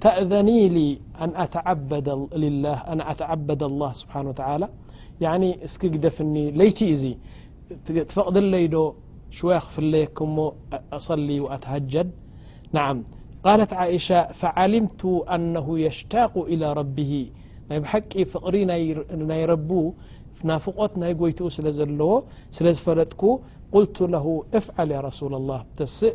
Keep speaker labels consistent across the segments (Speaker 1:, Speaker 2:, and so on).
Speaker 1: تأذني لي هأن أتعبد الله
Speaker 2: سبحانه وتعالى يعني اسك قدفني ليتي إزي تفقد ليده شوي خفل كمو أصلي وأتهجد نعم قالت عائشة فعلمت أنه يشتاق إلى ربه مي بحقي فقري ني ربو نافقت ني يت سل زلو سل زفلتك قلت له افعل يا رسول الله تسء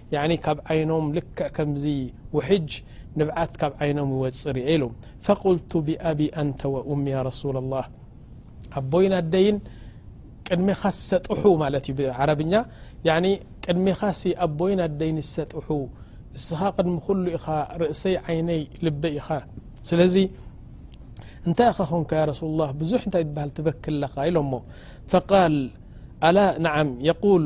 Speaker 2: ያኒ ካብ ዓይኖም ልክዕ ከምዚ ውሕጅ ንብዓት ካብ ዓይኖም ይወጽእ ሪኤ ኢሉ ፈቁልቱ ብኣቢ ኣንተ ወኡሚ ያ ረሱል ላህ ኣቦይን ኣደይን ቅድሜኻ ዝሰጥሑ ማለት እዩ ብዓረብኛ ያኒ ቅድሜኻ ሲ ኣቦይን ኣደይን ዝሰጥሑ እስኻ ቅድሚ ኩሉ ኢኻ ርእሰይ ዓይነይ ልበይ ኢኻ ስለዚ እንታይ እኻ ኮንካ ያ ረሱል ላህ ብዙሕ እንታይ ትበሃል ትበኪ ኣለኻ ኢሎሞ ፈቃል ኣላ ናዓም የቁል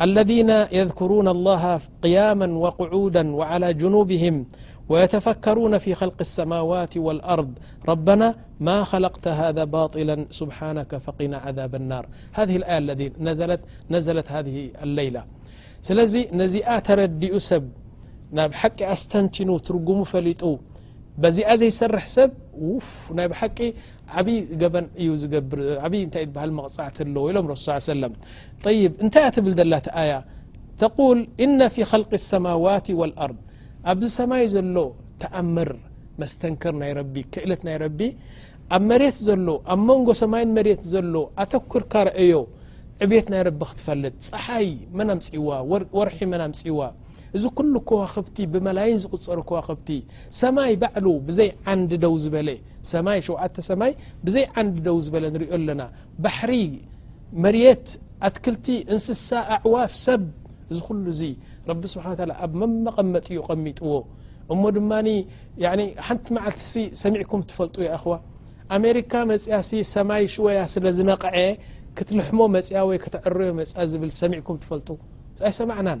Speaker 2: الذين يذكرون الله قياما و قعودا و على جنوبهم و يتفكرون في خلق السماوات و الأرض ربنا ما خلقت هذا باطلا سبحانك فقنا عذاب النار هذه الآية الذي نزلت هذه الليلة سلزي نزي أتردئ سب نب حق استنتن ترقمو فل በዚኣ ዘይሰርሕ ሰብ ውፍ ናይ ብሓቂ ዓብይ ገበን እዩ ዝገብር ዓብይ እንታይ ይበሃል መቕፃዕቲ ኣለዎ ኢሎም ረሱ ሰለም ጠይብ እንታይ እያ ትብል ዘላ እቲ ኣያ ተቁል እነ ፊ ኸልቂ ሰማዋት ወልኣርድ ኣብዚ ሰማይ ዘሎ ተኣምር መስተንክር ናይ ረቢ ክእለት ናይ ረቢ ኣብ መሬት ዘሎ ኣብ መንጎ ሰማይን መሬት ዘሎ ኣተኩርካ ረአዮ ዕቤት ናይ ረቢ ክትፈልጥ ፀሓይ መን ኣምፅዋ ወርሒ መን ኣምፅዋ እዚ ኩሉ ኮዋኽብቲ ብመላይን ዝቁጸሩ ኮዋኽብቲ ሰማይ ባዕሉ ብዘይ ዓንዲ ደው ዝበለ ሰማይ ሸውዓተ ሰማይ ብዘይ ዓንዲ ደው ዝበለ ንሪኦ ኣለና ባሕሪ መርየት ኣትክልቲ እንስሳ ኣዕዋፍ ሰብ እዚ ኩሉ እዚ ረቢ ስብሓን ወተዓላ ኣብ መመቐመጢ እዩ ቐሚጥዎ እሞ ድማ ሓንቲ መዓልቲ ሲ ሰሚዕኩም ትፈልጡ ያ እኽዋ ኣሜሪካ መፅያ ሲ ሰማይ ሽወያ ስለ ዝነቕዐ ክትልሕሞ መፅያ ወይ ከተዕረዮ መፅያ ዝብል ሰሚዕኩም ትፈልጡ ኣይሰማዕናን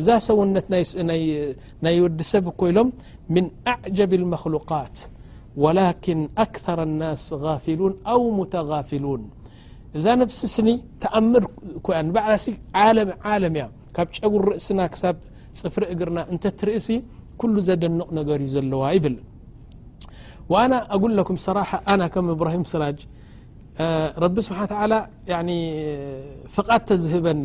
Speaker 2: እዛ ሰውነት ናይ ወዲ ሰብ እኮ ኢሎም ምን ኣዕጀብ ልመክሉቃት ወላኪን ኣክር ናስ ጋፊሉን ኣው ሙተጋፊሉን እዛ ነብሲ ስኒ ተኣምር ኮያ ንባዕላ ሲ ዓለም ዓለም እያ ካብ ጨጉሪ ርእስና ክሳብ ፅፍሪ እግርና እንተ ትርእሲ ኩሉ ዘደንቕ ነገር እዩ ዘለዋ ይብል ወኣና ኣጉለኩም ሰራሓ ኣና ከም እብራሂም ስራጅ ረቢ ስብሓን ተላ ፍቓድ ተዝህበኒ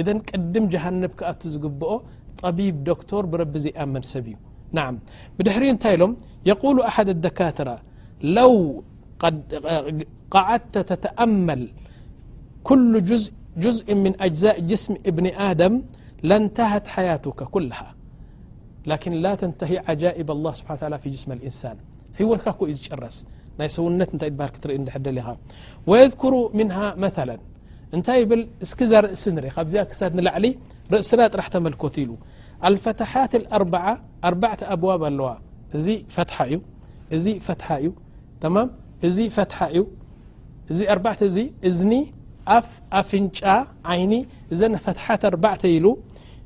Speaker 2: እذ ቅድም ጀሃንብ ክኣቱ ዝግብኦ طبيب دكتور برب زيآمن سب ي نعم بدحر انت لم يقول أحد الدكاترة لو قعدت تتأمل كل جزء من أجزاء جسم ابن آدم لانتهت حياتك كلها لكن لا تنتهي عجائب الله سبحن و تعلى في جسم الإنسان هوتك كو رس ني سونت نت تبهل كتر ل ويذكر منها مثلا نت بل اسك ذ رأس ك نلعل رأسنا رح تملكت ل الفتحات الأربعة أربع أبواب الو ف فتح ا ي فت ي ني ف افنى عن ن فتحت بعت ل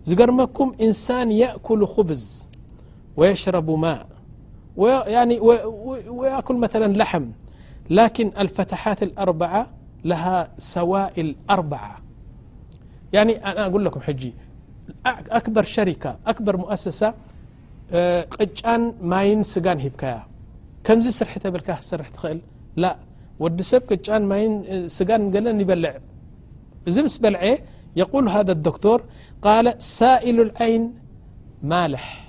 Speaker 2: زقرمكم انسان يأكل خبز ويشرب ماء وأكل مثلا لحم لكن الفتحات اأربعة لها سوائلأربعة يعني أنا قوللكم حجي أكبر شركة أكبر مؤسسة قان ماين سجان هبكيا كمزي سرح تبلك سرح تخل لا ود سب قان ماين سجان قلنيبلع ز مس بلعي يقول هذا الدكتور قال سائل العين مالح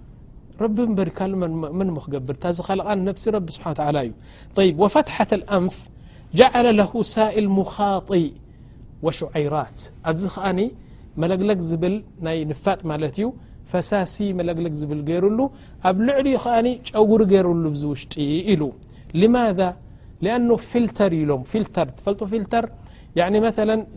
Speaker 2: ረቢ እበር ካል መን ሞ ክገብር እታ ዝኸልቓ ነብሲ ረቢ ስብሓ ላ እዩ ይ ወፈትሓት ኣንፍ ጃዓለ ለ ሳኢል ሙኻጢእ ወሽዓይራት ኣብዚ ከኣ መለግለግ ዝብል ናይ ንፋጥ ማለት እዩ ፈሳሲ መለግለግ ዝብል ገይሩሉ ኣብ ልዕሊ ዩ ከኣ ጨጉሪ ገይሩሉ ዚ ውሽጢ ኢሉ ማذ ኣኑ ፊልተር ኢሎም ፊልተር ትፈልጡ ፊልተር መ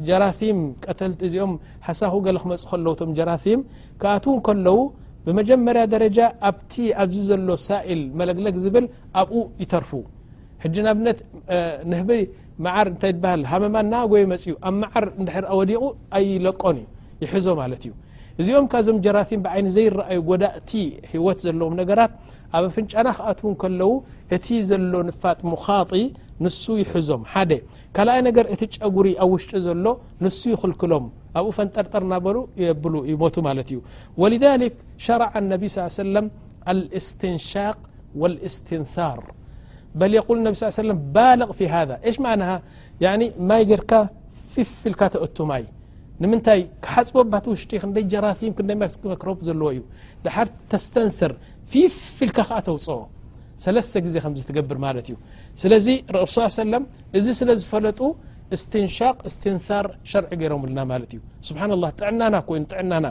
Speaker 2: ጀራም ቀተልቲ እዚኦም ሓሳኹ ገለ ክመፁ ከለውቶም ጀራም ክኣትዉ እንከለዉ ብመጀመርያ ደረጃ ኣብቲ ኣብዚ ዘሎ ሳኢል መለግለግ ዝብል ኣብኡ ይተርፉ ሕጂ ንኣብነት ንህቢ መዓር እንታይ ይበሃል ሃመማ እናጎየ መፅኡ ኣብ መዓር እንድሕር ወዲቑ ኣይለቆን እዩ ይሕዞ ማለት እዩ እዚኦም ካብዞም ጀራቲም ብዓይኒ ዘይረኣዩ ጎዳእቲ ህይወት ዘለዎም ነገራት ኣብ ኣፍንጫና ክኣትዉ እንከለዉ እቲ ዘሎ ንፋጥ ሙኻጢ ንሱ ይሕዞም ሓደ ካልኣይ ነገር እቲ ጨጉሪ ኣብ ውሽጢ ዘሎ ንሱ ይኽልክሎም ኣብኡ ፈንጠርጠር እናበሉ የብሉ ይሞቱ ማለት እዩ ወልذሊክ ሸረዓ ነቢ ስ ሰለም ኣልእስትንሻቅ ወልእስትንር በል የቁል ነቢ ስ ሰለም ባልቕ ፊ ሃذ እሽ ማዕናሃ ማይ ጌርካ ፊፍልካ ተእቱ ማይ ንምንታይ ክሓፅቦ ባት ውሽጢ ክንደይ ጀራቲም ክንደይ ማክሮብ ዘለዎ እዩ ድሓር ተስተንር ፊፍልካ ከዓ ተውፅኦ ሰለስተ ግዜ ከምዚ ትገብር ማለት እዩ ስለዚ ረሱ ሰለም እዚ ስለ ዝፈለጡ እስትንሻቅ እስትንሳር ሸርዒ ገይሮምልና ማለት እዩ ስብሓና ላህ ጥዕናና ኮይኑ ጥዕናና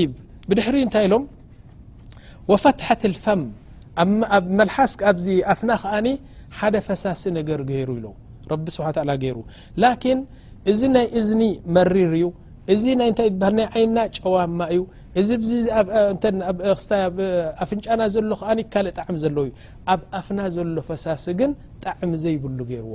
Speaker 2: ይብ ብድሕሪ እንታይ ኢሎም ወፈትሐት ልፈም ኣብ መልሓስ ኣብዚ ኣፍና ከኣኒ ሓደ ፈሳሲ ነገር ገይሩ ኢሎ ረቢ ስብሓ ላ ገይሩ ላኪን እዚ ናይ እዝኒ መሪር እዩ እዚ ናይ ንታይ በሃል ናይ ዓይና ጨዋማ እዩ እዚ ክስታይ ኣብ ኣፍንጫና ዘሎ ከኣ ካልእ ጣዕሚ ዘለዎ እዩ ኣብ ኣፍና ዘሎ ፈሳሲ ግን ጣዕሚ ዘይብሉ ገይርዎ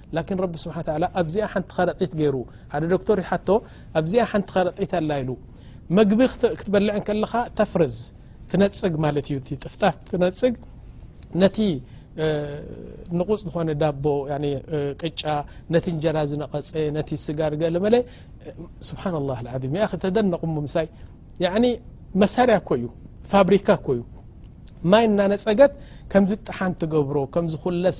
Speaker 2: ላኪን ረቢ ስብሓ ተላ ኣብዚኣ ሓንቲ ከረጢት ገይሩ ሓደ ዶክተር ይሓቶ ኣብዚኣ ሓንቲ ከረጢት ኣላ ኢሉ መግቢ ክትበልዕ ከለኻ ተፍርዝ ትነፅግ ማለት እዩ ጥፍጣፍ ትነፅግ ነቲ ንቑፅ ዝኾነ ዳቦ ቅጫ ነቲ እንጀራ ዝነቐፀ ነቲ ስጋ ገለ መለ ስብሓና ላ ዓም ያ ተደነቑ ምሳይ መሳርያ ኮ እዩ ፋብሪካ ኮ እዩ ማይ እናነፀገት ከምዚ ጠሓን ትገብሮ ከምዚ ኩለስ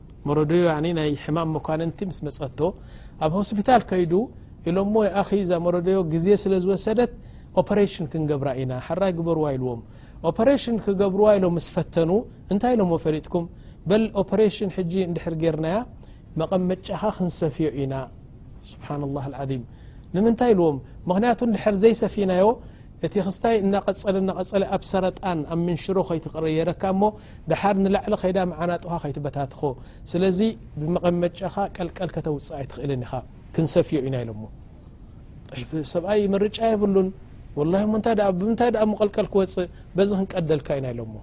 Speaker 2: መረዶዩ ያኒ ናይ ሕማም መኳንንቲ ምስ መጸቶ ኣብ ሆስፒታል ከይዱ ኢሎሞ ያኣኺ እዛ መረዶዮ ግዜ ስለ ዝወሰደት ኦፐረሽን ክንገብራ ኢና ሐራይ ግበርዋ ኢልዎም ኦፐረሽን ክገብርዋ ኢሎም ምስ ፈተኑ እንታይ ኢሎሞ ፈሊጥኩም በል ኦፐረሽን ሕጂ እንድሕር ጌርናያ መቐመጫኻ ክንሰፍዮ ኢና ስብሓን ላህ ዓዚም ንምንታይ ኢልዎም ምክንያቱ እንድሕር ዘይሰፊናዮ እቲ ክስታይ እናቐፀለ እናቐፀለ ኣብ ሰረጣን ኣብ ምንሽሮ ከይትቕየረካ እሞ ደሓር ንላዕሊ ከይዳ መዓናጡኻ ከይትበታትኾ ስለዚ ብመቐመጫኻ ቀልቀል ከተውፅእ ኣይትኽእልን ኢኻ ክንሰፍዮ ኢና ኢሎሞ ጠይብ ሰብኣይ ምርጫ የብሉን ወላሂ እሞ እንታይ ደኣ ብምንታይ ደኣ እሞ ቀልቀል ክወፅእ በዚ ክንቀደልካ ኢና ኢሎሞ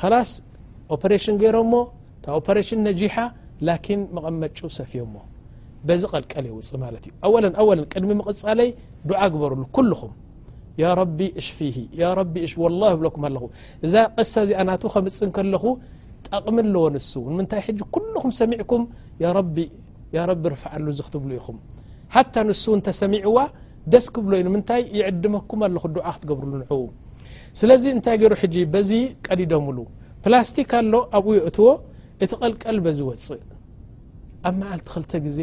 Speaker 2: ኸላስ ኦፕሬሽን ገይሮሞ እታ ኦፕሬሽን ነጂሓ ላኪን መቐመጭኡ ሰፍዮሞ በዚ ቀልቀል የውፅ ማለት እዩ ኣወለ ኣወለን ቅድሚ ምቕፃለይ ዱዓ ግበርሉ ኩልኹም ያ ረቢ እሽፊሂ ያ ረቢ እሽ ወላ ይብለኩም ኣለኹ እዛ ቕሳ እዚኣ ናቱ ከምፅን ከለኹ ጠቕሚ ኣለዎ ንሱ ንምንታይ ሕጂ ኩልኹም ሰሚዕኩም ያ ረቢ ርፍዓሉ እዚ ክትብሉ ኢኹም ሓታ ንሱ እንተሰሚዕዋ ደስ ክብሎ እዩ ንምንታይ ይዕድመኩም ኣለኹ ዱዓ ክትገብርሉ ንኡ ስለዚ እንታይ ገይሩ ሕጂ በዚ ቀዲዶምሉ ፕላስቲክ ኣሎ ኣብኡ የእትዎ እቲ ቀልቀል በዚ ወፅእ ኣብ መዓልቲ ክልተ ግዜ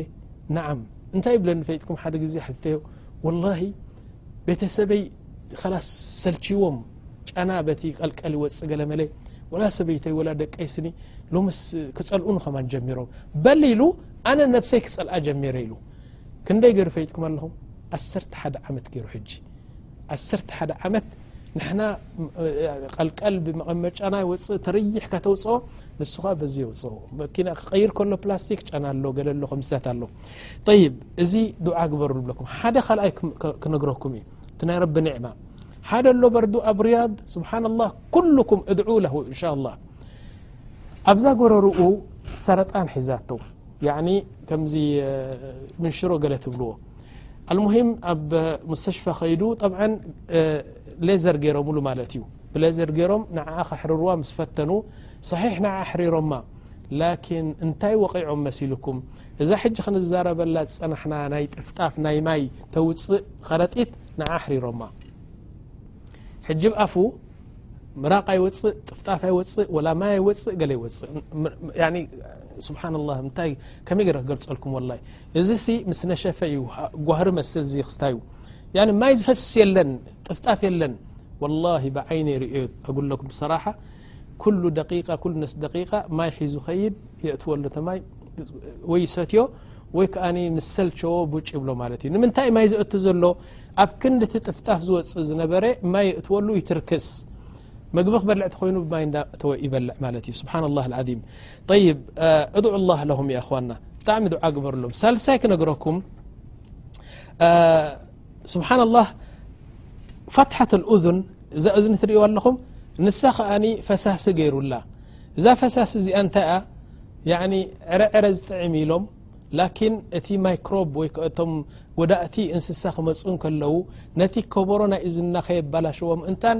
Speaker 2: ንዓም እንታይ ብለ ንፈይጥኩም ሓደ ግዜ ሕተዮ ወላሂ ቤተሰበይ ላስ ሰልችዎም ጨና በቲ ቀልቀል ይወፅእ ገለ መለ ወላ ሰበይተይ ወላ ደቀይ ስኒ ሎምስ ክፀልኡኑ ከማን ጀሚሮም በል ኢሉ ኣነ ነብሰይ ክፀልኣ ጀሚረ ኢሉ ክንደይ ገሩ ፈይጥኩም ኣለኹም ዓሰርተ ሓደ ዓመት ገሩ ሕጂ ዓሰርተ ሓደ ዓመት ንሕና ቀልቀል ብመቐመጫና ይወፅእ ተረይሕካ ተውፅኦ ንሱ ከዓ በዚ የውፅኦ መኪና ክቀይር ከሎ ፕላስቲክ ጨና ኣሎ ገለ ኣሎ ከምስታት ኣሎ ይብ እዚ ዱዓ ግበሩ ንብለኩም ሓደ ካልኣይ ክነግረኩም እዩ እቲ ናይ ረቢ ኒዕማ ሓደ ኣሎ በርዱ ኣብ ርያድ ስብሓና ላህ ኩልኩም እድዑ ለሁ እንሻ ላህ ኣብዛ ጎረርኡ ሰረጣን ሒዛቶ ያኒ ከምዚ ምንሽሮ ገለ ትብልዎ ኣልሙሂም ኣብ ሙስተሽፈ ከይዱ ጠብዓ ሌዘር ገይሮምሉ ማለት እዩ ብሌዘር ገይሮም ንዓኣ ከሕርርዋ ምስ ፈተኑ ሰሒሕ ንዓ ኣሕሪሮማ ላኪን እንታይ ወቒዖም መሲልኩም እዛ ሕጂ ክንዛረበላ ዝጸናሕና ናይ ጥፍጣፍ ናይ ማይ ተውጽእ ኸረጢት ንዓ ኣሕሪሮማ ሕጂ ብ ኣፉ ምራቕ ኣይወፅእ ጥፍጣፍ ኣይወፅእ ወላ ማይ ኣይወፅእ ገለ ይወፅእ ስብሓን ላህ እንታይ እዩ ከመይ ገረ ክገልፀልኩም ወላይ እዚ ሲ ምስ ነሸፈ እዩ ጓህሪ መስል ዚ ክስታዩ ያኒ ማይ ዝፈስስ የለን ጥፍጣፍ የለን ወላሂ ብዓይነ ርእዮ ኣጉለኩም ሰራሓ ኩሉ ደቂቃ ኩሉ ነስ ደቂቃ ማይ ሒዙ ኸይድ የእትወሉ ተማይ ወይ ይሰትዮ ወይ ከዓ ምስ ሰልቸዎ ቡጭ ይብሎ ማለት እዩ ንምንታይ ማይ ዘእቱ ዘሎ ኣብ ክንዲ እቲ ጥፍጣፍ ዝወፅእ ዝነበረ ማይ የእትወሉ ይትርክስ መግቢ ክበልዕ ተኮይኑ ብማይ እዳእተወ ይበልዕ ማለት እዩ ስብሓን ላህ ዓም طይብ እድዑ ላه ለሁም የእኽዋና ብጣዕሚ ድዓ ግበርሎም ሳልሳይ ክነግረኩም ስብሓና ላህ ፋትሓት ልእዝን እዛ እዝኒ ትርእዋ ኣለኹም ንሳ ከኣኒ ፈሳሲ ገይሩላ እዛ ፈሳሲ እዚኣ እንታይ እያ ዕረዕረ ዝጥዕም ኢሎም ላኪን እቲ ማይክሮብ ወይ እቶም ጎዳእቲ እንስሳ ክመፁ ከለዉ ነቲ ከበሮ ናይ እዝንና ከየባላሸዎ ምእንታን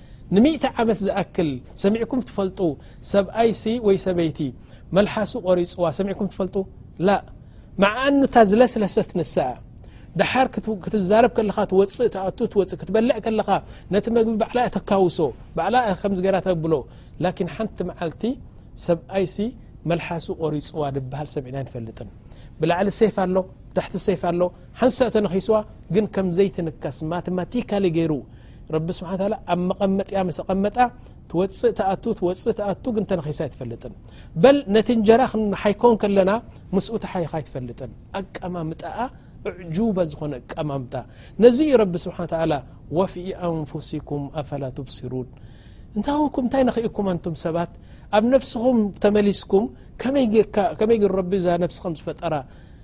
Speaker 2: ንሚእቲ ዓመት ዝኣክል ሰሚዕኩም ትፈልጡ ሰብኣይሲ ወይ ሰበይቲ መልሓሱ ቆሪጽዋ ሰሚዕኩም ትፈልጡ ላእ መዓኑ እታ ዝለስለሰት ንሳ እያ ደሓር ክትዛረብ ከለኻ ትወፅእ ትኣቱ ትወፅእ ክትበልዕ ከለኻ ነቲ መግቢ ባዕላ እያ ተካውሶ ባዕላ እያ ከምዚ ገራ ተብሎ ላኪን ሓንቲ መዓልቲ ሰብኣይሲ መልሓሱ ቆሪጽዋ ድበሃል ሰሚዕና ኣይንፈልጥን ብላዕሊ ሴፍ ኣሎ ብታሕቲ ሴፍ ኣሎ ሓንሳእ ተነኺስዋ ግን ከምዘይትንከስ ማትማቲካሊ ገይሩ ረቢ ስብሓ ታላ ኣብ መቐመጥያ ምስ ቐመጣ ትወፅእ ትኣቱ ትወፅእ ትኣቱ ግን ተነኺሳ ኣይትፈልጥን በል ነቲ እንጀራ ክንሓይኮን ከለና ምስኡ ተሓይኻ ኣይትፈልጥን ኣቀማምጣኣ እዕጁባ ዝኾነ ቀማምጣ ነዚ እዩ ረቢ ስብሓ ታላ ወፊ ኣንፉሲኩም ኣፈላ ትብስሩን እንታይ ኹም እንታይ ነኽእኩም ኣንቱም ሰባት ኣብ ነፍስኹም ተመሊስኩም ከመይ ገይሩ ረቢ እዛ ነፍሲ ከም ዝፈጠራ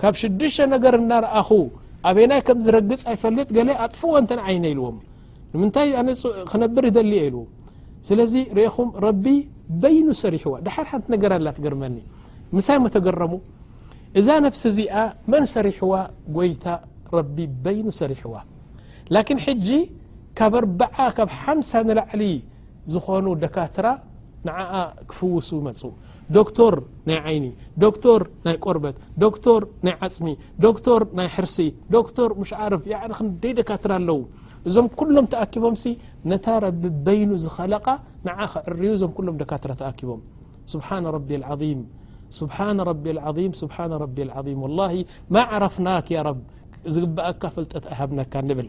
Speaker 2: ካብ ሽዱሽተ ነገር እናረኣኹ ኣበናይ ከም ዝረግፅ ኣይፈልጥ ገለ ኣጥፍዎ እንተ ዓይነ ኢልዎም ንምንታይ ኣነ ክነብር ይደሊ እየ ኢልዎም ስለዚ ርኹም ረቢ በይኑ ሰሪሕዋ ድሓር ሓንቲ ነገር ኣላ ትገርመኒ ምሳይ መተገረሙ እዛ ነፍሲ እዚኣ መን ሰሪሕዋ ጎይታ ረቢ በይኑ ሰሪሕዋ ላኪን ሕጂ ካብ ኣርበዓ ካብ ሓምሳ ንላዕሊ ዝኾኑ ደካትራ ንዓኣ ክፍውሱ ይመፁ ዶክቶር ናይ ዓይኒ ዶክቶር ናይ ቆርበት ዶክቶር ናይ ዓፅሚ ዶክቶር ናይ ሕርሲ ዶክቶር ሙሽዓርፍ ክንደይ ደካትር ኣለዉ እዞም ኩሎም ተኣኪቦም ሲ ነታ ረቢ በይኑ ዝኸለቓ ንዓ ክዕርዩ እዞም ኩሎም ደካትራ ተኣኪቦም ስብሓን ረቢ ዓም ስብሓን ረቢ ዓም ስብሓን ረቢ ዓም ወላ ማ ዓረፍናክ ያ ረብ ዝግብኣካ ፍልጠት ኣይሃብናካ ንብል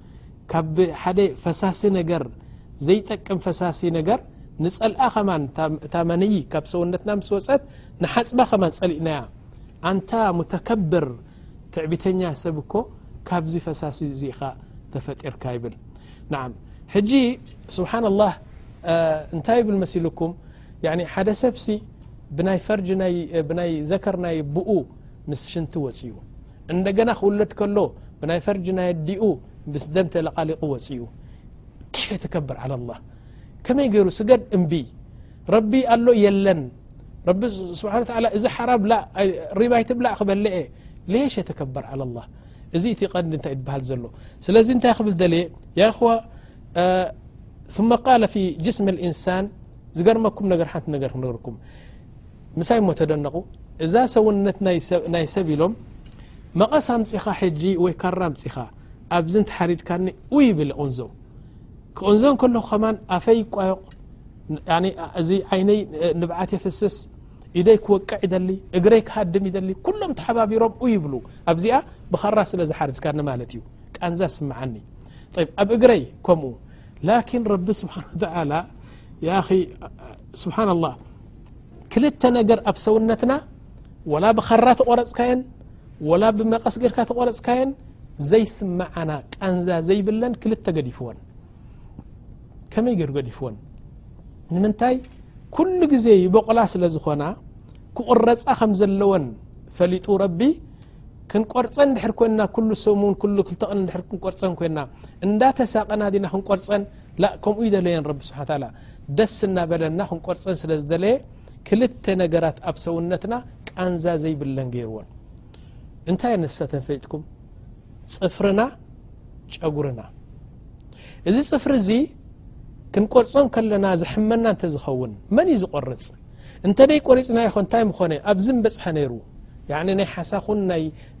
Speaker 2: ካብ ሓደ ፈሳሲ ነገር ዘይጠቅም ፈሳሲ ነገር ንጸልኣ ከማን እታ መንይ ካብ ሰውነትና ምስ ወፀት ንሓፅባ ከማን ፀሊእናያ ኣንታ ሙተከብር ትዕቢተኛ ሰብ እኮ ካብዚ ፈሳሲ እዚ ኢኻ ተፈጢርካ ይብል ን ሕጂ ስብሓና ላህ እንታይ ይብል መሲልኩም ሓደ ሰብሲ ብናይ ፈርጅ ብናይ ዘከር ናይ ብኡ ምስ ሽንቲ ወፅኡ እንደገና ክውለድ ከሎ ብናይ ፈርጅ ናይ ኣዲኡ ምስ ደም ተለቓሊቑ ወፂኡ ኬፍ የተከብር ዓላ ላህ ከመይ ገይሩ ስገድ እምቢ ረቢ ኣሎ የለን ረቢ ስብሓን ተላ እዚ ሓራ ሪባይ ትብላዕ ክበልዐ ሌሽ የተከበር ዓላ ላህ እዚ እቲ ቀንዲ እንታይ ትበሃል ዘሎ ስለዚ እንታይ ክብል ደልየ ያኹዋ ثመ ቃለ ፊ ጅስሚ ልእንሳን ዝገርመኩም ነገር ሓንቲ ነገር ክነገርኩም ምሳይ እሞ ተደነቑ እዛ ሰውነት ናይ ሰብ ኢሎም መቐስ ኣምፂኻ ሕጂ ወይ ካራ ኣምፂኻ ኣብዚ እንተሓሪድካኒ ኡይ ይብል ቕንዞ ክቕንዞ እንከለኹ ከማን ኣፈይ ይቋየቕ እዚ ዓይነይ ንብዓት የፍስስ ኢደይ ክወቅዕ ይደሊ እግረይ ክሃድም ይደሊ ኩሎም ተሓባቢሮም ኡይ ይብሉ ኣብዚኣ ብኻራ ስለ ዝሓርድካኒ ማለት እዩ ቃንዛ ስምዓኒ ኣብ እግረይ ከምኡ ላኪን ረቢ ስብሓን ተላ ስብሓና ላህ ክልተ ነገር ኣብ ሰውነትና ወላ ብኻራ ተቆረፅካየን ወላ ብመቐስ ገርካ ተቆረፅካየን ዘይስመዓና ቃንዛ ዘይብለን ክልተ ገዲፍወን ከመይ ገይሩ ገዲፍወን ንምንታይ ኩሉ ግዜ ይበቑላ ስለ ዝኾና ክቑረፃ ከም ዘለወን ፈሊጡ ረቢ ክንቆርፀን ድሕር ኮንና ኩሉ ሰሙን ኩሉ ክልተቕን ድር ክንቆርፀን ኮይና እንዳተሳቐና ድና ክንቆርፀን ላእ ከምኡ ይደለየን ረቢ ስብሓ ታላ ደስ እናበለና ክንቆርፀን ስለ ዝደለየ ክልተ ነገራት ኣብ ሰውነትና ቃንዛ ዘይብለን ገይርዎን እንታይ ኣነሰተን ፈጥኩም ፅፍርና ጨጉርና እዚ ፅፍሪ እዚ ክንቆርፆ ከለና ዝሕመና እንተ ዝኸውን መን እዩ ዝቆርፅ እንተ ደይ ቆሪፅና ይኸ እንታይ ምኾነ ኣብዚ ምበፅሐ ነይሩ ናይ ሓሳኹን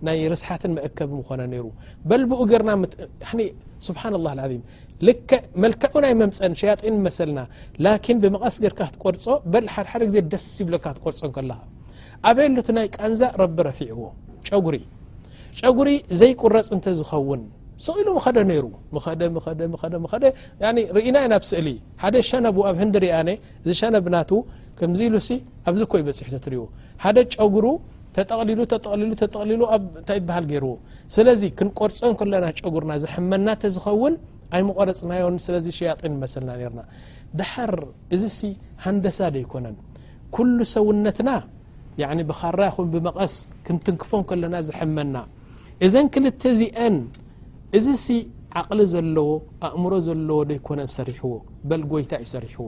Speaker 2: ናይ ርስሓትን መእከቢ ምኾነ ነይሩ በልብኡ ገርና ስብሓ ላ ም ልክዕ መልክዕ ውን ኣይመምፀን ሸያጢን መሰልና ላኪን ብመቐስ ገርካ ክትቆርፆ በል ሓድሓደ ግዜ ደስ ይብለካ ክትቆርፆ ከለኻ ኣበይ ኣሎ እቲ ናይ ቃንዛ ረቢ ረፊዕዎ ጨጉሪ ጨጉሪ ዘይቁረፅ እንተዝኸውን ስቕ ኢሉ ምኸደ ነይሩ ምኸደ ምኸደ ምኸደ ምኸደ ያኒ ርኢና ኢና ብ ስእሊ ሓደ ሸነቡ ኣብ ህንዲ ርኣነ እዚ ሸነብ ናቱ ከምዚ ኢሉሲ ኣብዚ ኮይ በፂሑ ተትሪዎ ሓደ ጨጉሩ ተጠቕሊሉ ተጠቕሊሉ ተጠቕሊሉ ኣብ እንታይ ይበሃል ገይርዎ ስለዚ ክንቆርጾ ከለና ጨጉርና ዝሕመና ተዝኸውን ኣይምቆረጽናዮን ስለዚ ሸያጢን ንመሰልና ነርና ድሓር እዚ ሲ ሃንደሳ ደይኮነን ኩሉ ሰውነትና ብኻራ ይኹን ብመቐስ ክንትንክፎን ከለና ዝሕመና እዘን ክልተ እዚአን እዚ ሲ ዓቕሊ ዘለዎ ኣእምሮ ዘለዎ ደይኮነን ሰሪሕዎ በል ጎይታ እዩ ሰሪሕዎ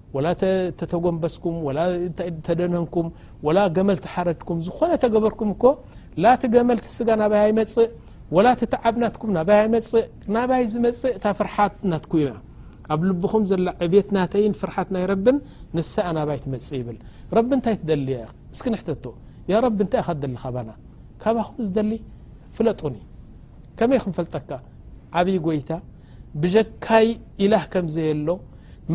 Speaker 2: ወላ ተተጎምበስኩም ወላ ተደነንኩም ወላ ገመል ተሓረድኩም ዝኾነ ተገበርኩም እኮ ላ እቲ ገመል እቲ ስጋ ናባይ ኣይመፅእ ወላ እቲ ተዓብ ናትኩም ናባይ ኣይመፅእ ናባይ ዝመፅእ እታ ፍርሓት ናትኩ ኢና ኣብ ልብኹም ዘላ ዕቤት ናተይን ፍርሓት ናይ ረብን ንሳኣ ናባይ ትመፅእ ይብል ረቢ እንታይ ትደሊ እስኪ ንሕተቶ ያ ረቢ እንታይ ኢኻ ትደሊ ካባና ካባኹም ዝደሊ ፍለጡኒ ከመይ ክንፈልጠካ ዓብዪ ጎይታ ብጀካይ ኢላህ ከም ዘየሎ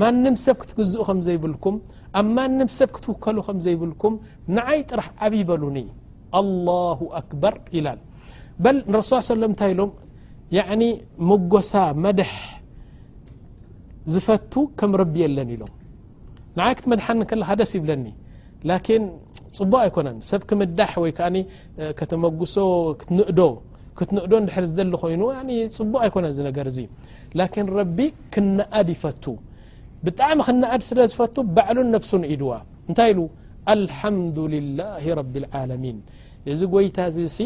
Speaker 2: ማንም ሰብ ክትግዝኡ ከም ዘይብልኩም ኣብ ማንም ሰብ ክትውከሉ ከም ዘይብልኩም ንዓይ ጥራሕ ዓብ ይበሉኒ ኣላሁ ኣክበር ኢላ በል ንረሱ ሰለ እንታይ ኢሎም ያዕኒ መጎሳ መድሕ ዝፈቱ ከም ረቢ የለን ኢሎም ንዓይ ክትመድሓኒ ከለካ ደስ ይብለኒ ላኪን ፅቡቅ ኣይኮነን ሰብ ክምዳሕ ወይ ከኣ ከተመጉሶ ክትንእዶ ክትንእዶ ንድሕር ዝደሊ ኮይኑ ፅቡቅ ኣይኮነ ዚ ነገር እዚ ላኪን ረቢ ክነኣድ ይፈቱ ብጣዕሚ ክነኣድ ስለ ዝፈቱ ባዕሉን ነብሱ ንኢድዋ እንታይ ኢሉ ኣልሓምዱ ልላህ ረቢ ልዓለሚን እዚ ጎይታ እዚ ሲ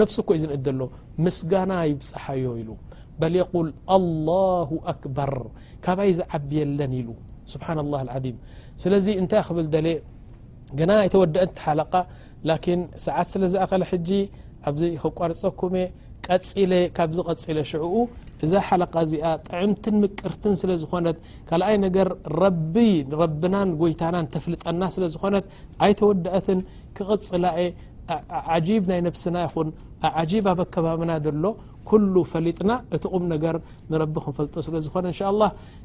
Speaker 2: ነብሱ እኮ እዩ ዝንእድ ዘሎ ምስጋና ይብፅሓዮ ኢሉ በል የቁል ኣላሁ ኣክበር ካባይ ዝዓቢ የለን ኢሉ ስብሓና ላህ ዓም ስለዚ እንታይ ክብል ደልየ ገና ኣይተወደአት ሓለቃ ላኪን ሰዓት ስለ ዝኣኸለ ሕጂ ኣብዚ ከቋርፀኩም እየ ቀፂለ ካብዚ ቀፂለ ሽዕኡ እዛ ሓለቃ እዚኣ ጥዕምትን ምቅርትን ስለ ዝኾነት ካልኣይ ነገር ረቢ ረብናን ጎይታናን ተፍልጠና ስለ ዝኾነት ኣይተወደአትን ክቕፅላ እየ ዓጂብ ናይ ነብስና ይኹን ዓጂብ ኣብ ኣከባብና ዘሎ ኩሉ ፈሊጥና እቲ ቁም ነገር ንረቢ ክንፈልጦ ስለ ዝኾነ እንሻ
Speaker 1: ኣላ